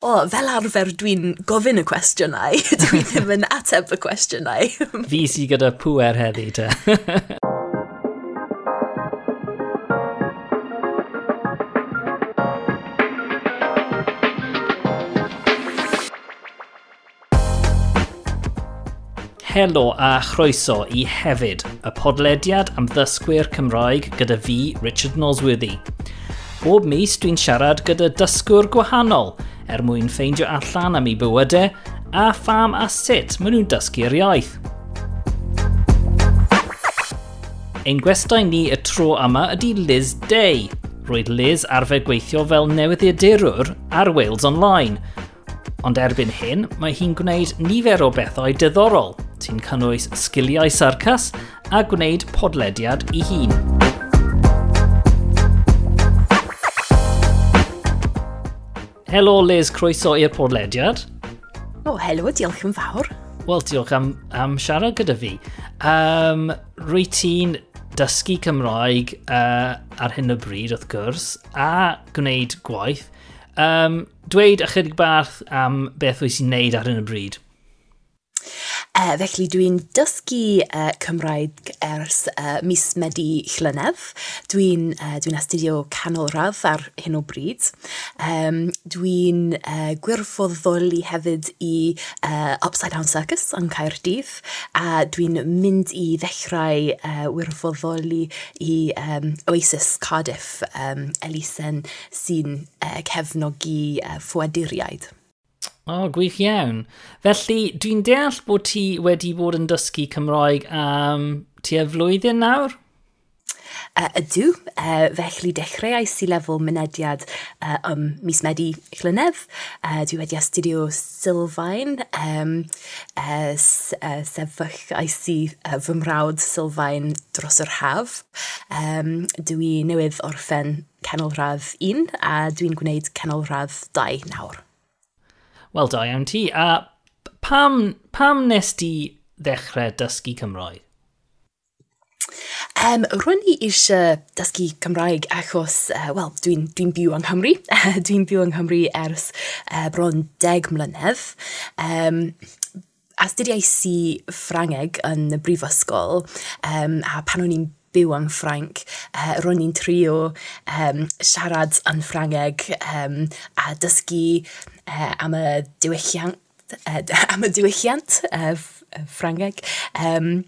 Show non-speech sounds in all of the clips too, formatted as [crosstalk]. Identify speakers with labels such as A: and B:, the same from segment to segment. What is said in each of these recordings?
A: o, oh, fel arfer dwi'n gofyn y cwestiynau, [laughs] dwi [laughs] ddim yn ateb y cwestiynau. [laughs]
B: Fi sy'n gyda pwer heddi te. Helo a chroeso i Hefyd, y podlediad am ddysgwyr Cymraeg gyda fi, Richard Nosworthy. Bob mis dwi'n siarad gyda dysgwr gwahanol – er mwyn ffeindio allan am ei bywydau a pham a sut maen nhw'n dysgu'r iaith. Ein gwestai ni y tro yma ydy Liz Day. Roedd Liz arfer gweithio fel newyddiadurwr ar Wales Online. Ond erbyn hyn, mae hi'n gwneud nifer o bethau diddorol, sy'n cynnwys sgiliau sarcas a gwneud podlediad i hun. Helo Liz, croeso i'r podlediad.
A: O, oh, helo, diolch yn fawr.
B: Wel, diolch am, am siarad gyda fi. Um, Rwy ti'n dysgu Cymraeg uh, ar hyn o bryd, wrth gwrs, a gwneud gwaith. Um, dweud ychydig barth am beth wyt ti'n neud ar hyn o bryd.
A: Uh, felly dwi'n dysgu uh, Cymraeg ers uh, mis Medi llynedd. Dwi'n uh, dwi astudio canolradd ar hyn o bryd. Um, dwi'n uh, gwirfoddoli hefyd i uh, Upside Down Circus yn Caerdydd a dwi'n mynd i ddechrau uh, wirfoddoli i um, Oasis Cardiff, um, Elisen sy'n uh, cefnogi uh, ffoaduriaid.
B: O, oh, gwych iawn. Felly, dwi'n deall bod ti wedi bod yn dysgu Cymraeg am um, tua flwyddyn nawr?
A: E, uh, ydw, uh, e, felly dechreuais i lefel mynediad uh, um, mis Medi llynedd. Uh, dwi wedi astudio Sylfaen, um, uh, uh, sefyllais i uh, fy mrawd Sylfaen dros yr haf. Um, dwi newydd orffen canolradd 1 a dwi'n gwneud canolradd 2 nawr.
B: Wel, da iawn ti. A pam, pam nes ti ddechrau dysgu Cymraeg?
A: Um, Rwy'n i eisiau dysgu Cymraeg achos, uh, wel, dwi'n dwi, byw yng Nghymru. [laughs] dwi'n byw yng Nghymru ers uh, bron deg mlynedd. Um, astudiais i Ffrangeg yn y brifysgol um, a pan o'n i'n byw yn Ffranc. uh, ro'n i'n trio um, siarad yn Ffrangeg um, a dysgu uh, am y diwylliant, uh, [laughs] am y diwylliant uh, Ffrangeg. Um,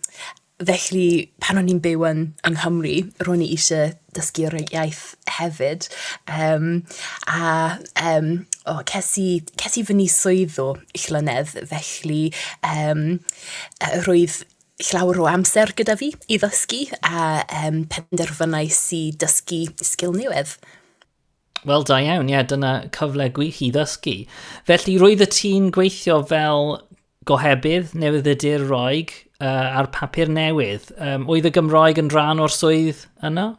A: felly, pan o'n i'n byw yn, yng Nghymru, ro'n i eisiau dysgu'r iaith hefyd. Um, a um, o, ces i, ces i fyny swydd o llynedd, felly um, roedd llawer o amser gyda fi i ddysgu a um, penderfynau i dysgu sgil newydd.
B: Wel, da iawn, ie, yeah, dyna cyfle gwych i ddysgu. Felly, roedd y ti'n gweithio fel gohebydd newydd y dir roig uh, ar papur newydd. Um, oedd y Gymraeg yn rhan o'r swydd yna?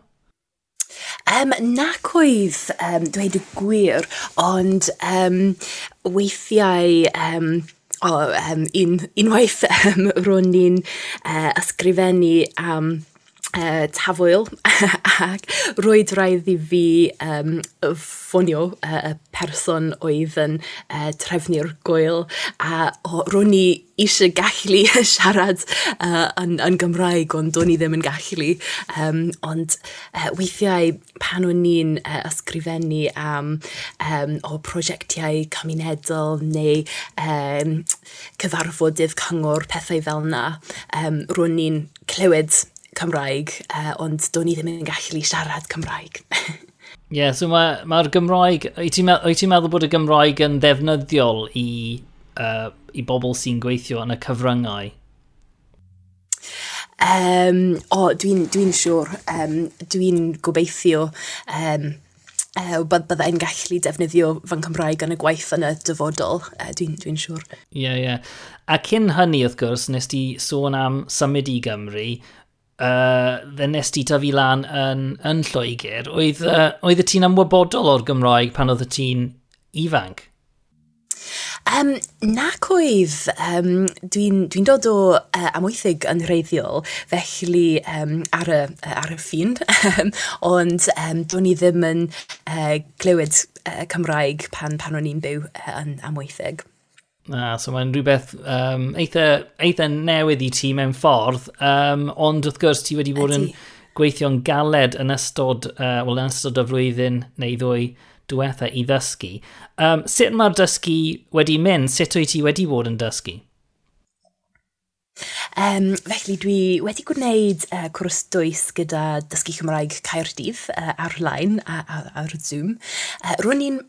A: Um, nac oedd, um, dweud y gwir, ond um, weithiau um, o, um, un, unwaith [laughs] um, ro'n ni'n uh, ysgrifennu am um, uh, tafwyl [laughs] ac roed rhaid i fi um, ffonio uh, person oedd yn uh, trefnu'r gwyl a oh, ro'n i eisiau gallu [laughs] siarad uh, yn, yn Gymraeg ond do'n i ddim yn gallu. Um, ond uh, weithiau pan o'n ni'n uh, ysgrifennu am um, o prosiectiau cymunedol neu um, cyfarfodydd cyngor pethau fel yna um, ro'n ni'n clywed Cymraeg, uh, ond do'n i ddim yn gallu siarad Cymraeg. [laughs]
B: Ie, yeah, so mae'r ma, Gymraeg... Wyt ti'n meddwl, ti meddwl bod y Gymraeg yn ddefnyddiol i, uh, i bobl sy'n gweithio yn y cyfryngau?
A: Um, o, oh, dwi'n dwi, siŵr. Um, dwi'n gobeithio um, uh, bydd byddai'n gallu defnyddio fan Cymraeg yn y gwaith yn y dyfodol, uh, dwi'n dwi siŵr.
B: Ie, yeah, ie. Yeah. A cyn hynny, wrth gwrs, nes ti sôn am symud i Gymru, uh, ddynes ti tyfu lan yn, yn Lloegr, oedd, uh, oedd y ti'n ymwybodol o'r Gymraeg pan oedd y ti'n ifanc?
A: Um, nac oedd, um, dwi'n dwi, dod o uh, amwythig yn rheiddiol, felly um, ar, y, ar y ffin, [laughs] ond um, dwi'n i ddim yn uh, glywed uh, Cymraeg pan, pan o'n i'n byw uh, yn amwythig.
B: Ah, so mae'n rhywbeth um, eitha, eitha newydd i ti mewn ffordd, um, ond wrth gwrs ti wedi bod yn gweithio'n galed yn ystod, uh, well, yn ystod y flwyddyn neu ddwy diwetha i ddysgu. Um, sut mae'r dysgu wedi mynd? Sut wyt ti wedi bod yn dysgu?
A: Um, felly dwi wedi gwneud uh, cwrs dwys gyda dysgu Cymraeg Caerdydd uh, ar-line a, a, ar Zoom. Uh, Rwy'n ni'n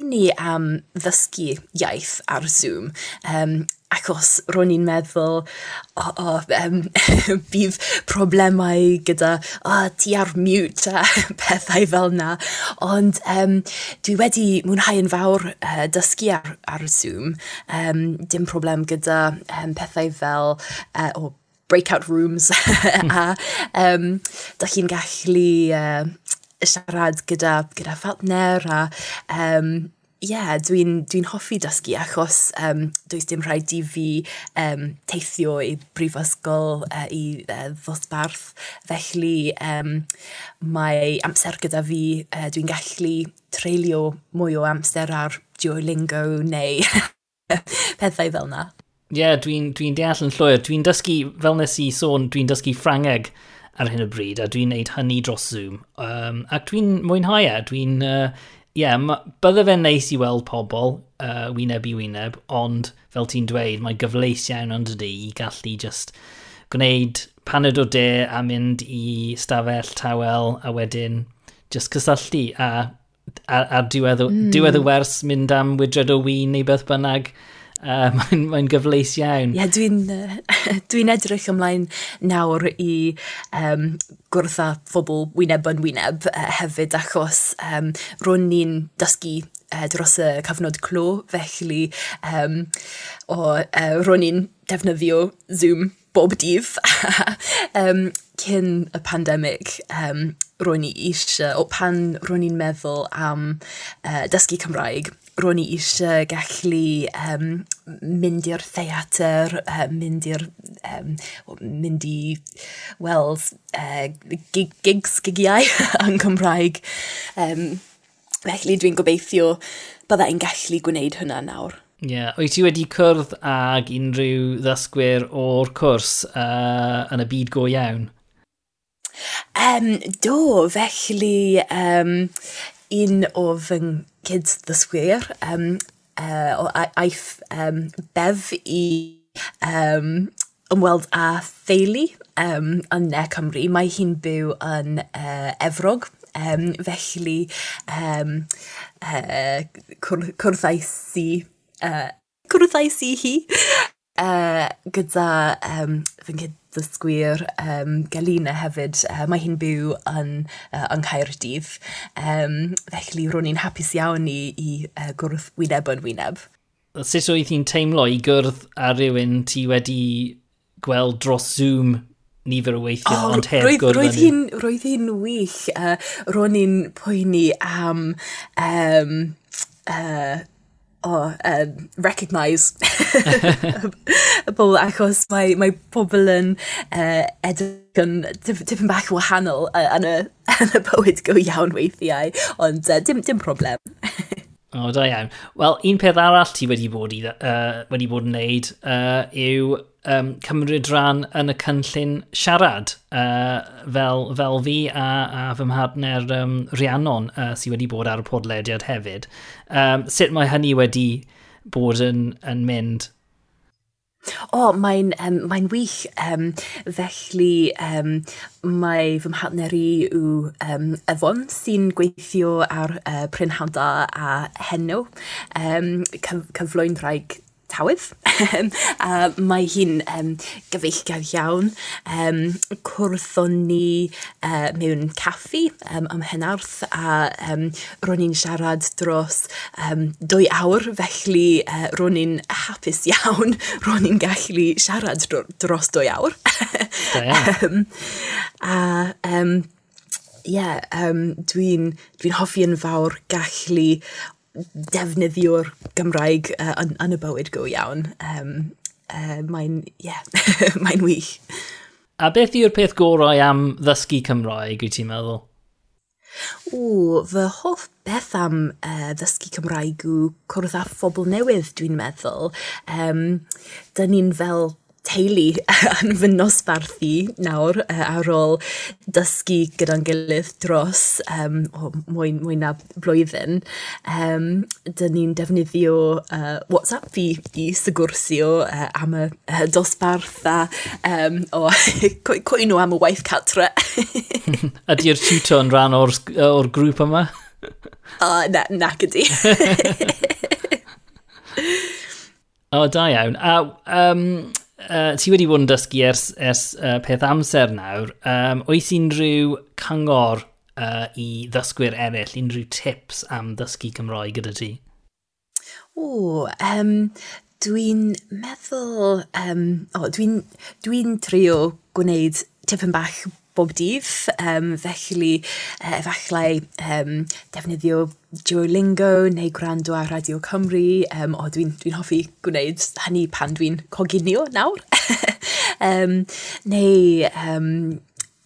A: ni am ddysgu iaith ar Zoom. Um, acos ro'n i'n meddwl, o, oh, oh, um, bydd problemau gyda, o, oh, ti ar mute a [laughs] pethau fel na. Ond um, dwi wedi mwynhau yn fawr uh, dysgu ar, ar Zoom. Um, dim problem gyda um, pethau fel, uh, o, oh, breakout rooms [laughs] a hmm. um, da chi'n gallu uh, siarad gyda, gyda phartner a um, ie, yeah, dwi'n dwi hoffi dysgu achos um, does dim rhaid i fi um, teithio i brifysgol uh, i uh, ddosbarth. Felly um, mae amser gyda fi, uh, dwi'n gallu treulio mwy o amser ar Duolingo neu [laughs] pethau fel yna.
B: Ie, yeah, dwi'n dwi, deall yn llwyr. Dwi'n dysgu, fel nes i sôn, dwi'n dysgu Ffrangeg ar hyn o bryd, a dwi'n neud hynny dros Zoom. Um, ac dwi'n mwynhau e, dwi'n... Uh, yeah, bydde fe'n neis i weld pobl uh, wyneb i wyneb, ond fel ti'n dweud, mae gyfleis iawn ond ydy i gallu just gwneud paned o de a mynd i stafell tawel a wedyn just cysylltu a a, a diwedd, mm. diwedd y wers mynd am wydred o wyn neu beth bynnag. Uh, [laughs] Mae'n mae gyfleis iawn.
A: Ie, yeah, dwi'n uh, [laughs] dwi edrych ymlaen nawr i um, gwrtha phobl wyneb yn wyneb uh, hefyd achos um, rwy'n ni'n dysgu uh, dros y cyfnod clo, felly um, o, uh, rwy'n ni'n defnyddio Zoom bob dydd [laughs] um, cyn y pandemig um, rwy'n ni eisiau, o pan rwy'n ni'n meddwl am uh, dysgu Cymraeg ro'n i eisiau gallu um, mynd i'r theatr, uh, mynd i'r, um, mynd i weld uh, gig, gigs, gigiau [laughs] yn Cymraeg. Um, felly dwi'n gobeithio byddai'n gallu gwneud hynna nawr.
B: Ie, yeah. wyt ti wedi cwrdd ag unrhyw ddysgwyr o'r cwrs uh, yn y byd go iawn?
A: Um, do, felly um, un o fy kids ddysgwyr um, uh, o aeth um, bef i um, ymweld a theulu um, yn Ne Cymru. Mae hi'n byw yn uh, Efrog, um, felly um, uh, cwr cwrddais i, uh, cwrddais i hi uh, gyda um, fy nghyd dysgwyr um, Galina hefyd. Uh, mae hi'n byw yn, uh, yn Caerdydd. Um, felly, ro'n i'n hapus iawn i, i uh, gwrdd wyneb yn wyneb.
B: Sut oedd hi'n teimlo i gwrdd â rhywun ti wedi gweld dros Zoom nifer o weithio, oh, ond heb gwrdd
A: roedd hi'n Roedd hi'n wych. Uh, ro'n i'n poeni am um, uh, oh, um, recognise [laughs] y bobl achos mae, mae pobl yn uh, edrych yn tipyn bach wahanol uh, yn, y, [laughs] yn y bywyd go iawn weithiau, ond uh, dim, dim problem. [laughs]
B: O, da iawn. Wel, un peth arall ti wedi bod, i, uh, wedi bod yn neud uh, yw um, cymryd rhan yn y cynllun siarad uh, fel, fel fi a, a fy mhardner um, Rhiannon uh, sydd wedi bod ar y podlediad hefyd. Um, sut mae hynny wedi bod yn, yn mynd?
A: O, mae'n um, mae wych. Um, felly, um, mae fy mhartner i yw um, Efon, sy'n gweithio ar uh, Prynhawda a Henno, um, cyf cyflwyn rhaid tawydd. a mae hi'n um, gyfeillgar iawn. Um, Cwrthon ni uh, mewn caffi um, am hynarth a um, ro'n i'n siarad dros um, dwy awr, felly uh, ro'n i'n hapus iawn, [laughs] ro'n i'n gallu siarad dro dros dwy awr. um, [laughs] a um, ie, yeah, um, dwi'n dwi hoffi yn fawr gallu defnyddio'r Gymraeg uh, yn, yn y bywyd go iawn. Um, uh, mae'n, yeah, [laughs] mae'n wych.
B: A beth yw'r peth gorau am ddysgu Cymraeg, wyt ti'n meddwl?
A: O, fy hoff beth am uh, ddysgu Cymraeg yw cwrdd â phobl newydd, dwi'n meddwl. Um, Dyn ni'n fel teulu [laughs] yn fy nosbarthu nawr uh, ar ôl dysgu gyda'n gilydd dros um, o, mwy, mwy na blwyddyn. Um, Dyn ni'n defnyddio uh, WhatsApp fi i sygwrsio uh, am y uh, dosbarth a um, o [laughs] cwyno am y waith catra. [laughs]
B: Ydy'r tutor yn rhan o'r, or grŵp yma?
A: uh, na, na gyda.
B: o, da iawn. A, um, uh, ti wedi bod yn dysgu ers, ers uh, peth amser nawr, um, oes unrhyw cyngor uh, i ddysgwyr eraill, unrhyw tips am ddysgu Cymroeg gyda ti?
A: O, um, dwi'n meddwl, um, oh, dwi'n dwi, trio gwneud tipyn bach bob dydd, um, felly uh, efallai um, defnyddio Duolingo neu gwrando ar Radio Cymru, um, o dwi'n dwi hoffi gwneud hynny pan dwi'n coginio nawr, [laughs] um, neu um,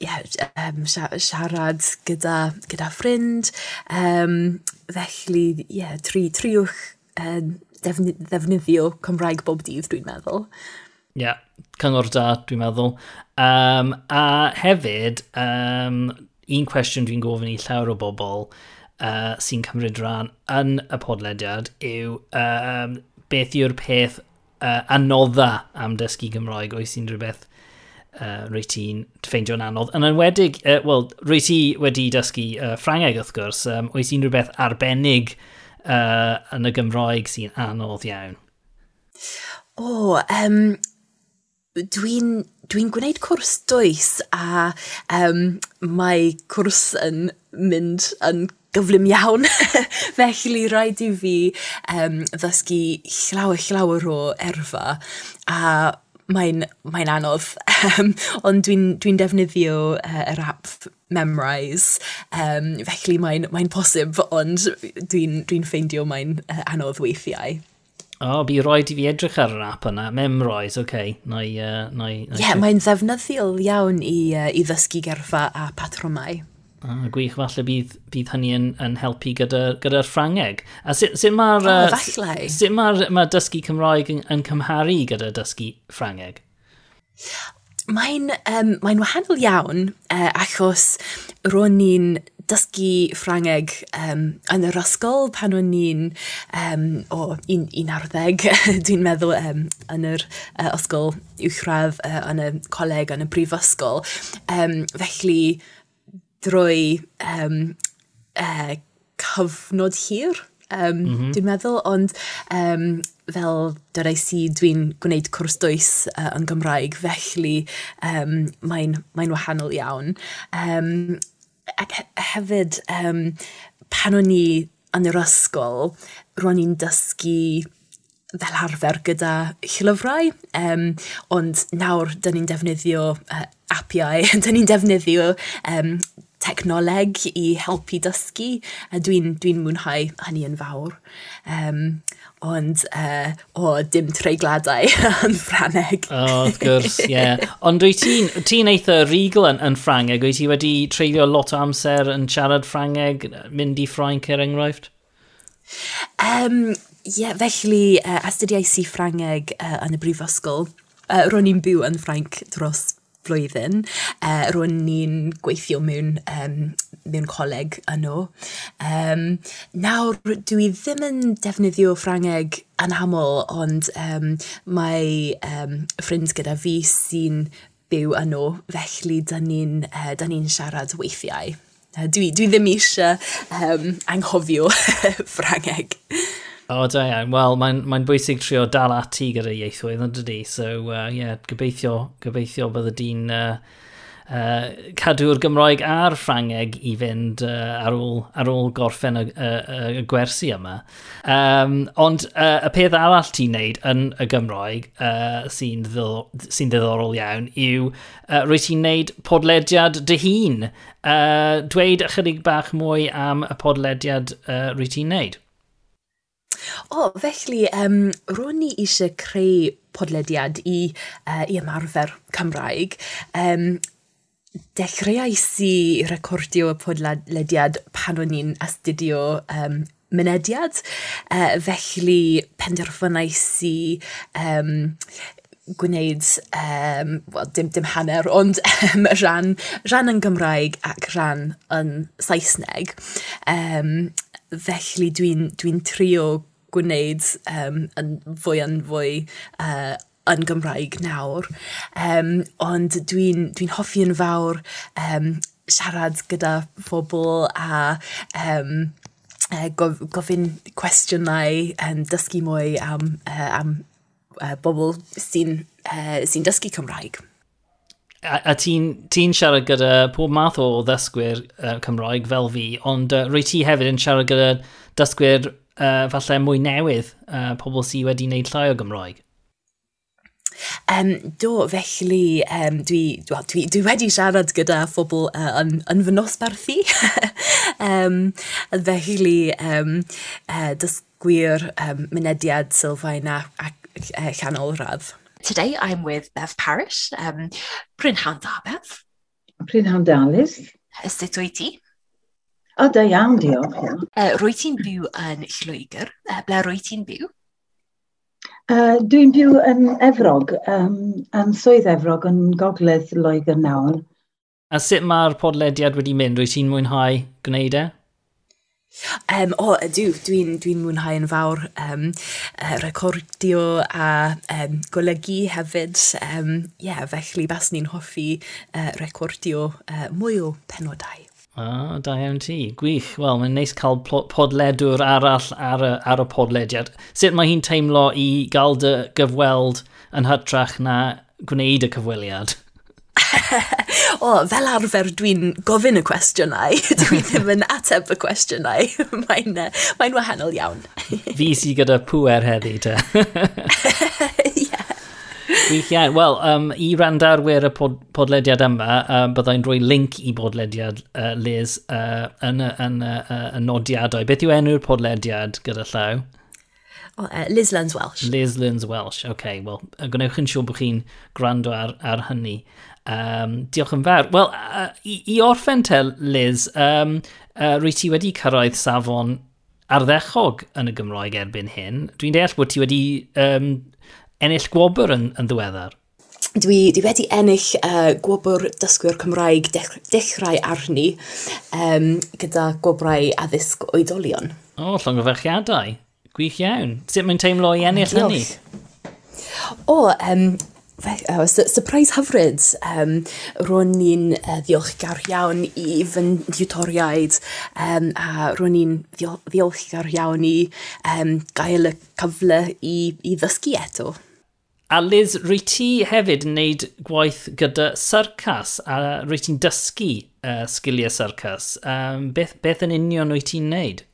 A: yeah, um, siarad gyda, gyda ffrind, um, felly yeah, tri, triwch uh, defnyddio Cymraeg bob dydd dwi'n meddwl.
B: Ie, yeah, cyngor da, dwi'n meddwl. Um, a hefyd, um, un cwestiwn dwi'n gofyn i llawer o bobl uh, sy'n cymryd rhan yn y podlediad yw um, beth yw'r peth uh, anodda am dysgu Gymraeg oes sy'n rhywbeth uh, rwy ti'n ffeindio'n anodd. Yn enwedig, uh, wel, rwy ti wedi dysgu uh, Ffrangeg wrth gwrs, um, oes unrhyw rhywbeth arbennig uh, yn y Gymraeg sy'n anodd iawn?
A: O, oh, um, dwi'n dwi gwneud cwrs dwys a um, mae cwrs yn mynd yn gyflym iawn. [laughs] Felly rhaid i fi um, ddysgu llawer llawer o erfa a mae'n mae anodd. Um, ond dwi'n dwi, dwi defnyddio uh, yr app Memrise. Um, felly mae'n mae posib, ond dwi'n dwi, n, dwi n ffeindio mae'n uh, anodd weithiau.
B: O, oh, bu roed i fi edrych ar yr app yna. Memroes, oce. Okay. Nai, uh, Ie,
A: yeah, mae'n ddefnyddiol iawn i, uh, i ddysgu gerfa a patrwmau.
B: Ah, gwych, falle bydd, bydd hynny yn, yn helpu gyda'r gyda, Ffrangeg. A sut, sut mae'r oh, uh, sut ma, ma dysgu Cymraeg yn, yn cymharu gyda dysgu Ffrangeg?
A: Mae'n um, mae wahanol iawn uh, achos ro'n ni'n dysgu Ffrangeg um, yn yr ysgol pan o'n ni'n um, o 11, [laughs] dwi'n meddwl, um, yn yr uh, ysgol uwchradd uh, yn y coleg yn y brifysgol. Um, felly, drwy um, uh, cyfnod hir, um, mm -hmm. dwi'n meddwl, ond um, fel dyrais i dwi'n gwneud cwrs dwys uh, yn Gymraeg, felly um, mae'n mae wahanol iawn. Um, ac hefyd, um, pan o'n i yn yr ysgol, ro'n i'n dysgu fel arfer gyda llyfrau, um, ond nawr dyn ni'n defnyddio uh, apiau, [laughs] dyn ni'n defnyddio um, technoleg i helpu dysgu, a dwi'n dwi mwynhau hynny yn fawr. Um, ond uh, o, dim treigladau [laughs] yn Ffraneg.
B: O, oh, wrth gwrs, ie. Yeah. [laughs] Ond dwi ti'n ti eitha rigl yn, yn Ffrangeg, wyt ti wedi treulio lot o amser yn siarad Ffrangeg, mynd i Ffrainc er enghraifft?
A: Um, ie, yeah, felly uh, astudiais i Ffrangeg uh, yn y brifysgol. Uh, ro'n i'n byw yn Ffrainc dros flwyddyn. Uh, Rwy'n ni'n gweithio mewn, um, mewn coleg yno. Um, nawr, dwi ddim yn defnyddio Ffrangeg yn aml, ond um, mae um, ffrind gyda fi sy'n byw yno, felly da ni'n uh, ni siarad weithiau. Uh, dwi, dwi ddim eisiau um, anghofio [laughs] Ffrangeg.
B: O, da iawn. Wel, mae'n mae bwysig trio dal ati gyda ieithwedd yn dydi. So, uh, yeah, gobeithio, gobeithio bydde di'n uh, uh, cadw'r Gymraeg a'r Ffrangeg i fynd uh, ar, ôl, ar ôl gorffen y, y, y gwersi yma. Um, ond uh, y peth arall ti'n neud yn y Gymraeg uh, sy'n ddiddorol, sy ddiddorol iawn yw uh, rwy ti'n neud podlediad dy hun. Uh, dweud ychydig bach mwy am y podlediad uh, rwy ti'n neud.
A: O, felly, um, ro'n ni eisiau creu podlediad i, uh, i ymarfer Cymraeg. Um, dechreuais i recordio y podlediad pan o'n i'n astudio um, mynediad, uh, felly penderfynais i um, gwneud, um, well, dim, dim hanner, ond um, rhan, rhan yn Gymraeg ac rhan yn Saesneg. Um, felly dwi'n dwi trio gwneud um, yn fwy yn fwy uh, yn Gymraeg nawr. Um, ond dwi'n dwi hoffi yn fawr um, siarad gyda phobl a um, uh, gof gofyn cwestiynau, um, dysgu mwy am, uh, am uh, bobl sy'n uh, sy dysgu Cymraeg
B: a, a ti'n ti siarad gyda pob math o ddysgwyr uh, Cymraeg fel fi, ond uh, rwy ti hefyd yn siarad gyda dysgwyr uh, falle mwy newydd, uh, pobl sydd wedi wneud llai o Gymraeg.
A: Um, do, felly, um, dwi, well, dwi, dwi wedi siarad gyda phobl uh, yn, yn fy nosbarthu. [laughs] um, felly, um, uh, dysgwyr um, mynediad sylfaen a, a, a chanol radd.
C: Today I'm with Bev Parish. Um, Prynhawn da, Bev.
D: Prynhawn da, Liz.
C: Sut wyt ti?
D: O, da iawn, diolch.
C: Uh, rwy ti'n byw yn Lloegr. Uh, ble rwy ti'n byw?
D: Uh, dwi'n byw yn Efrog, um, yn swydd Efrog, yn gogledd Lloegr nawr.
B: A sut mae'r podlediad wedi mynd? Rwy ti'n mwynhau gwneud e?
A: Um, o, oh, dwi, dwi'n dwi mwynhau yn fawr um, uh, recordio a um, golygu hefyd. Um, yeah, felly bas ni'n hoffi uh, recordio uh, mwy o penodau.
B: Ah, da iawn ti. Gwych. Wel, mae'n neis cael podledwr arall ar y, ar y podlediad. Sut mae hi'n teimlo i gael dy gyfweld yn hytrach na gwneud y cyfweliad? [laughs]
A: o, fel arfer dwi'n gofyn y cwestiynau, [laughs] dwi ddim yn ateb y cwestiynau. [laughs] Mae'n mae wahanol iawn.
B: Fi si gyda pwer heddi te. yeah. Gwych iawn. Wel, um, i randarwyr y pod podlediad yma, um, byddai'n rhoi link i bodlediad uh, Liz uh, yn y uh, nodiadau. Beth yw enw'r podlediad gyda llaw?
A: uh, Liz Learns Welsh.
B: Liz Learns Welsh, oce. Okay, Wel, gwnewch yn siŵr bod chi'n gwrando ar, ar hynny. Um, diolch yn fawr. Wel, uh, i, i orffen te, Liz, um, uh, rwy ti wedi cyrraedd safon arddechog yn y Gymraeg erbyn hyn. Dwi'n deall bod ti wedi um, ennill gwobr yn, yn ddiweddar.
A: Dwi, dwi wedi ennill uh, gwobr dysgwyr Cymraeg dech, dechrau arni um, gyda gwobrau addysg oedolion.
B: O, llongyfarchiadau. Gwych iawn. Sut mae'n teimlo i ennill hynny?
A: O, um, uh, surprise hyfryd. Um, Rwy'n ni'n uh, ddiolchgar iawn i fy diwtoriaid um, a rwy'n ni'n ddiolchgar iawn i um, gael y cyfle i, i ddysgu eto.
B: A Liz, rwy ti hefyd yn gwneud gwaith gyda syrcas a rwy ti'n dysgu uh, sgiliau syrcas. Um, beth, beth yn union rwy ti'n gwneud?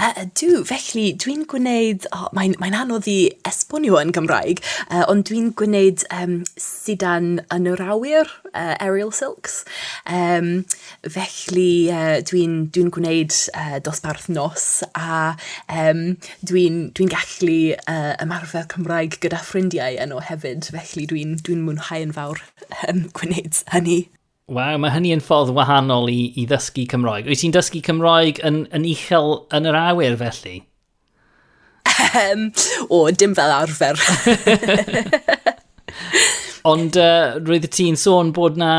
A: Uh, dw, felly dwi'n gwneud, oh, mae'n mae anodd i esbonio yn Gymraeg, uh, ond dwi'n gwneud um, sidan yn yr awyr, uh, aerial silks. Um, felly uh, dwi'n dwi gwneud uh, dosbarth nos a um, dwi'n dwi gallu uh, ymarfer Cymraeg gyda ffrindiau yno hefyd, felly dwi'n dwi mwynhau yn fawr [laughs] um, gwneud hynny.
B: Waw, mae hynny yn ffordd wahanol i, i ddysgu Cymraeg. Wyt ti'n dysgu Cymraeg yn, yn uchel yn yr awyr felly?
A: Um, o, dim fel arfer. [laughs]
B: Ond uh, roedd ti'n sôn bod na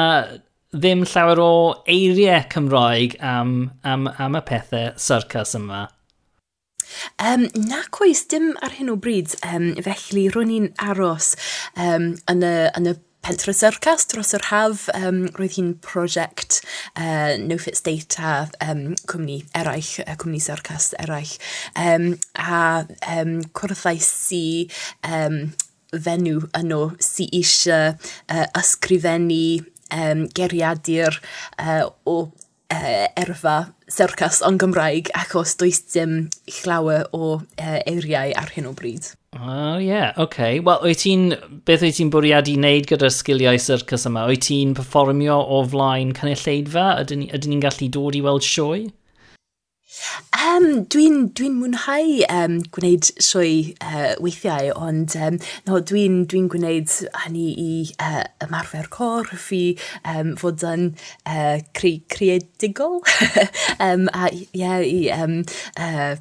B: ddim llawer o eiriau Cymraeg am, am, am y pethau syrcas yma.
A: Um, nac oes, dim ar hyn o bryd. Um, felly, rwy'n ni'n aros um, yn, y, yn y Pentre Circus dros yr haf. Um, roedd hi'n prosiect uh, No Fit State a um, cwmni eraill, uh, cwmni Circus eraill. Um, a um, cwrddais i um, fenw yno sy eisiau uh, ysgrifennu um, geriadur uh, o uh, erfa sercas o'n Gymraeg achos does dim llawer o uh, eiriau ar hyn o bryd.
B: O, oh, ie. Yeah. Oce. Okay. Wel, wyt ti'n... Beth wyt ti'n bwriadu wneud gyda'r sgiliau syrcus yma? Wyt ti'n performio o flaen cynulleidfa? Ydyn, ydyn ni'n gallu dod i weld sioe?
A: Um, dwi'n dwi mwynhau um, gwneud swy uh, weithiau, ond um, no, dwi'n dwi gwneud hynny i uh, ymarfer corff, i um, fod yn uh, cre creadigol, [laughs] um, a yeah, i um, uh,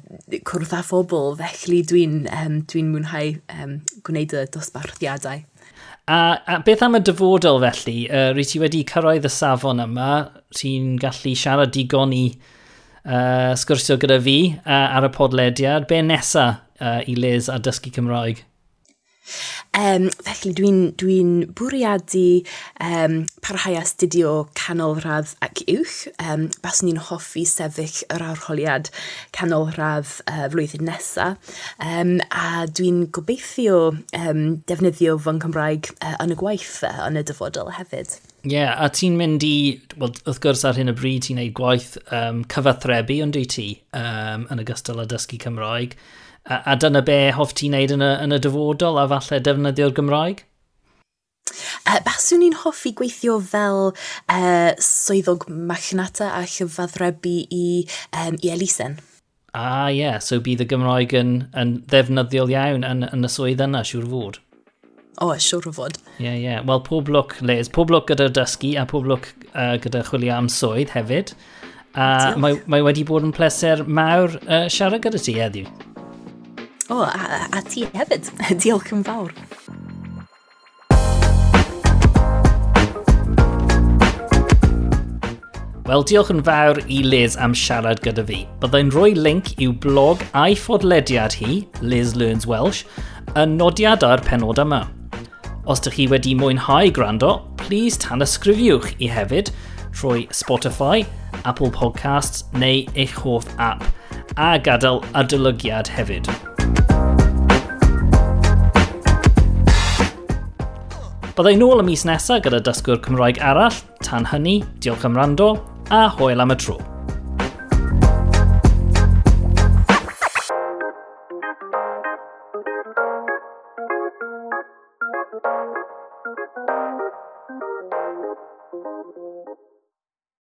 A: cwrdd â phobl, felly dwi'n um, dwi mwynhau um, gwneud y dosbarthiadau.
B: A, a beth am y dyfodol felly? Uh, Rwy ti wedi cyrraedd y safon yma, ti'n gallu siarad digon i uh, sgwrsio gyda fi uh, ar y podlediad. Be nesa uh, i Liz a dysgu Cymraeg?
A: Um, felly dwi'n dwi, dwi bwriadu um, parhau astudio canolradd ac uwch. Um, Bas ni'n hoffi sefyll yr arholiad canolradd uh, flwyddyn nesaf. Um, a dwi'n gobeithio um, defnyddio fy Cymraeg uh, yn y gwaith uh, yn y dyfodol hefyd.
B: Ie, yeah, a ti'n mynd i, well, wrth gwrs ar hyn o bryd ti'n neud gwaith um, cyfathrebu ond i ti um, yn ogystal â dysgu Cymraeg. A, a dyna be hoff ti'n neud yn y, yn y dyfodol a falle defnyddio'r Gymraeg?
A: Uh, Baswn i'n hoffi gweithio fel uh, swyddog machnata a chyfathrebu i, um, i Elisen.
B: Ah ie, yeah. so bydd y Gymraeg yn, yn ddefnyddiol iawn yn, yn y swydd yna siŵr fod.
A: O, oh, siwr o fod.
B: Ie, yeah, ie. Yeah. Wel, pob lwc, Les. Pob lwc gyda dysgu a pob lwc uh, gyda chwilio am swydd hefyd. A mae, mae wedi bod yn pleser mawr uh, siarad gyda ti heddiw.
A: O, oh, a, a ti hefyd. [laughs] Diolch yn fawr.
B: Wel, diolch yn fawr i Liz am siarad gyda fi. Byddai'n rhoi link i'w blog a'i ffodlediad hi, Liz Learns Welsh, yn nodiad ar penod yma. Os ydych chi wedi mwynhau gwrando, please tan ysgrifiwch i hefyd trwy Spotify, Apple Podcasts neu eich hoff app a gadael adolygiad hefyd. Byddai nôl y mis nesaf gyda dysgwr Cymraeg arall, tan hynny, diolch am rando a hwyl am y tro.